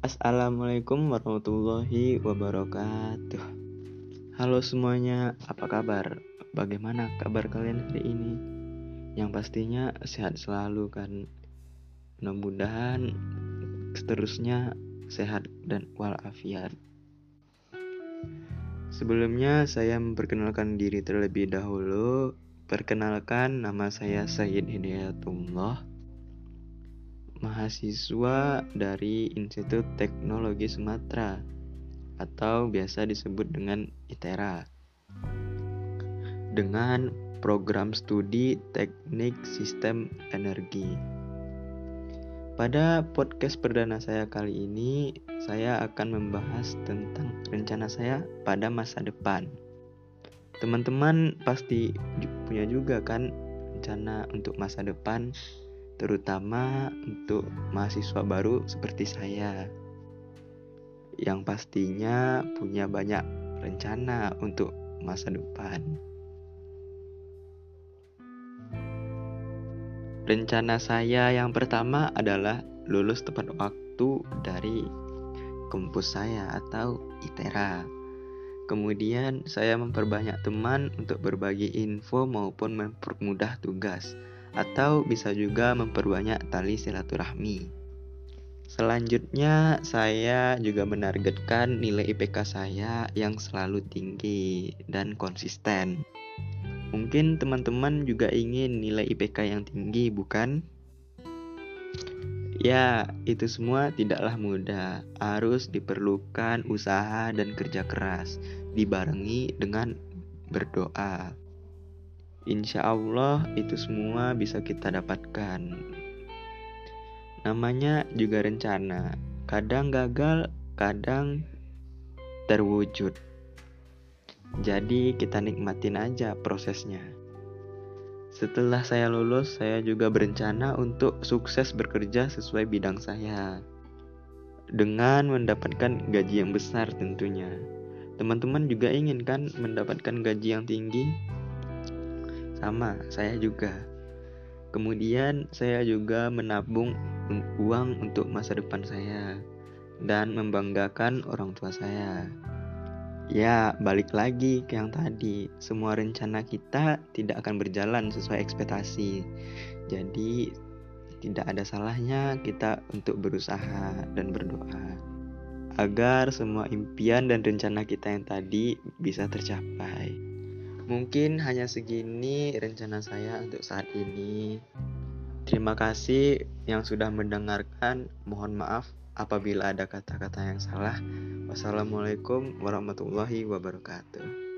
Assalamualaikum warahmatullahi wabarakatuh. Halo semuanya, apa kabar? Bagaimana kabar kalian hari ini? Yang pastinya sehat selalu kan. Mudah-mudahan seterusnya sehat dan walafiat. Sebelumnya saya memperkenalkan diri terlebih dahulu. Perkenalkan nama saya Sayyid Hidayatullah mahasiswa dari Institut Teknologi Sumatera atau biasa disebut dengan ITERA dengan program studi Teknik Sistem Energi. Pada podcast perdana saya kali ini, saya akan membahas tentang rencana saya pada masa depan. Teman-teman pasti punya juga kan rencana untuk masa depan terutama untuk mahasiswa baru seperti saya yang pastinya punya banyak rencana untuk masa depan. Rencana saya yang pertama adalah lulus tepat waktu dari kampus saya atau ITERA. Kemudian saya memperbanyak teman untuk berbagi info maupun mempermudah tugas atau bisa juga memperbanyak tali silaturahmi. Selanjutnya, saya juga menargetkan nilai IPK saya yang selalu tinggi dan konsisten. Mungkin teman-teman juga ingin nilai IPK yang tinggi, bukan? Ya, itu semua tidaklah mudah. Harus diperlukan usaha dan kerja keras, dibarengi dengan berdoa. Insya Allah itu semua bisa kita dapatkan. Namanya juga rencana, kadang gagal, kadang terwujud. Jadi kita nikmatin aja prosesnya. Setelah saya lulus, saya juga berencana untuk sukses bekerja sesuai bidang saya. Dengan mendapatkan gaji yang besar tentunya. Teman-teman juga ingin kan mendapatkan gaji yang tinggi? Sama, saya juga. Kemudian saya juga menabung uang untuk masa depan saya dan membanggakan orang tua saya. Ya, balik lagi ke yang tadi. Semua rencana kita tidak akan berjalan sesuai ekspektasi. Jadi, tidak ada salahnya kita untuk berusaha dan berdoa agar semua impian dan rencana kita yang tadi bisa tercapai. Mungkin hanya segini rencana saya untuk saat ini. Terima kasih yang sudah mendengarkan. Mohon maaf apabila ada kata-kata yang salah. Wassalamualaikum warahmatullahi wabarakatuh.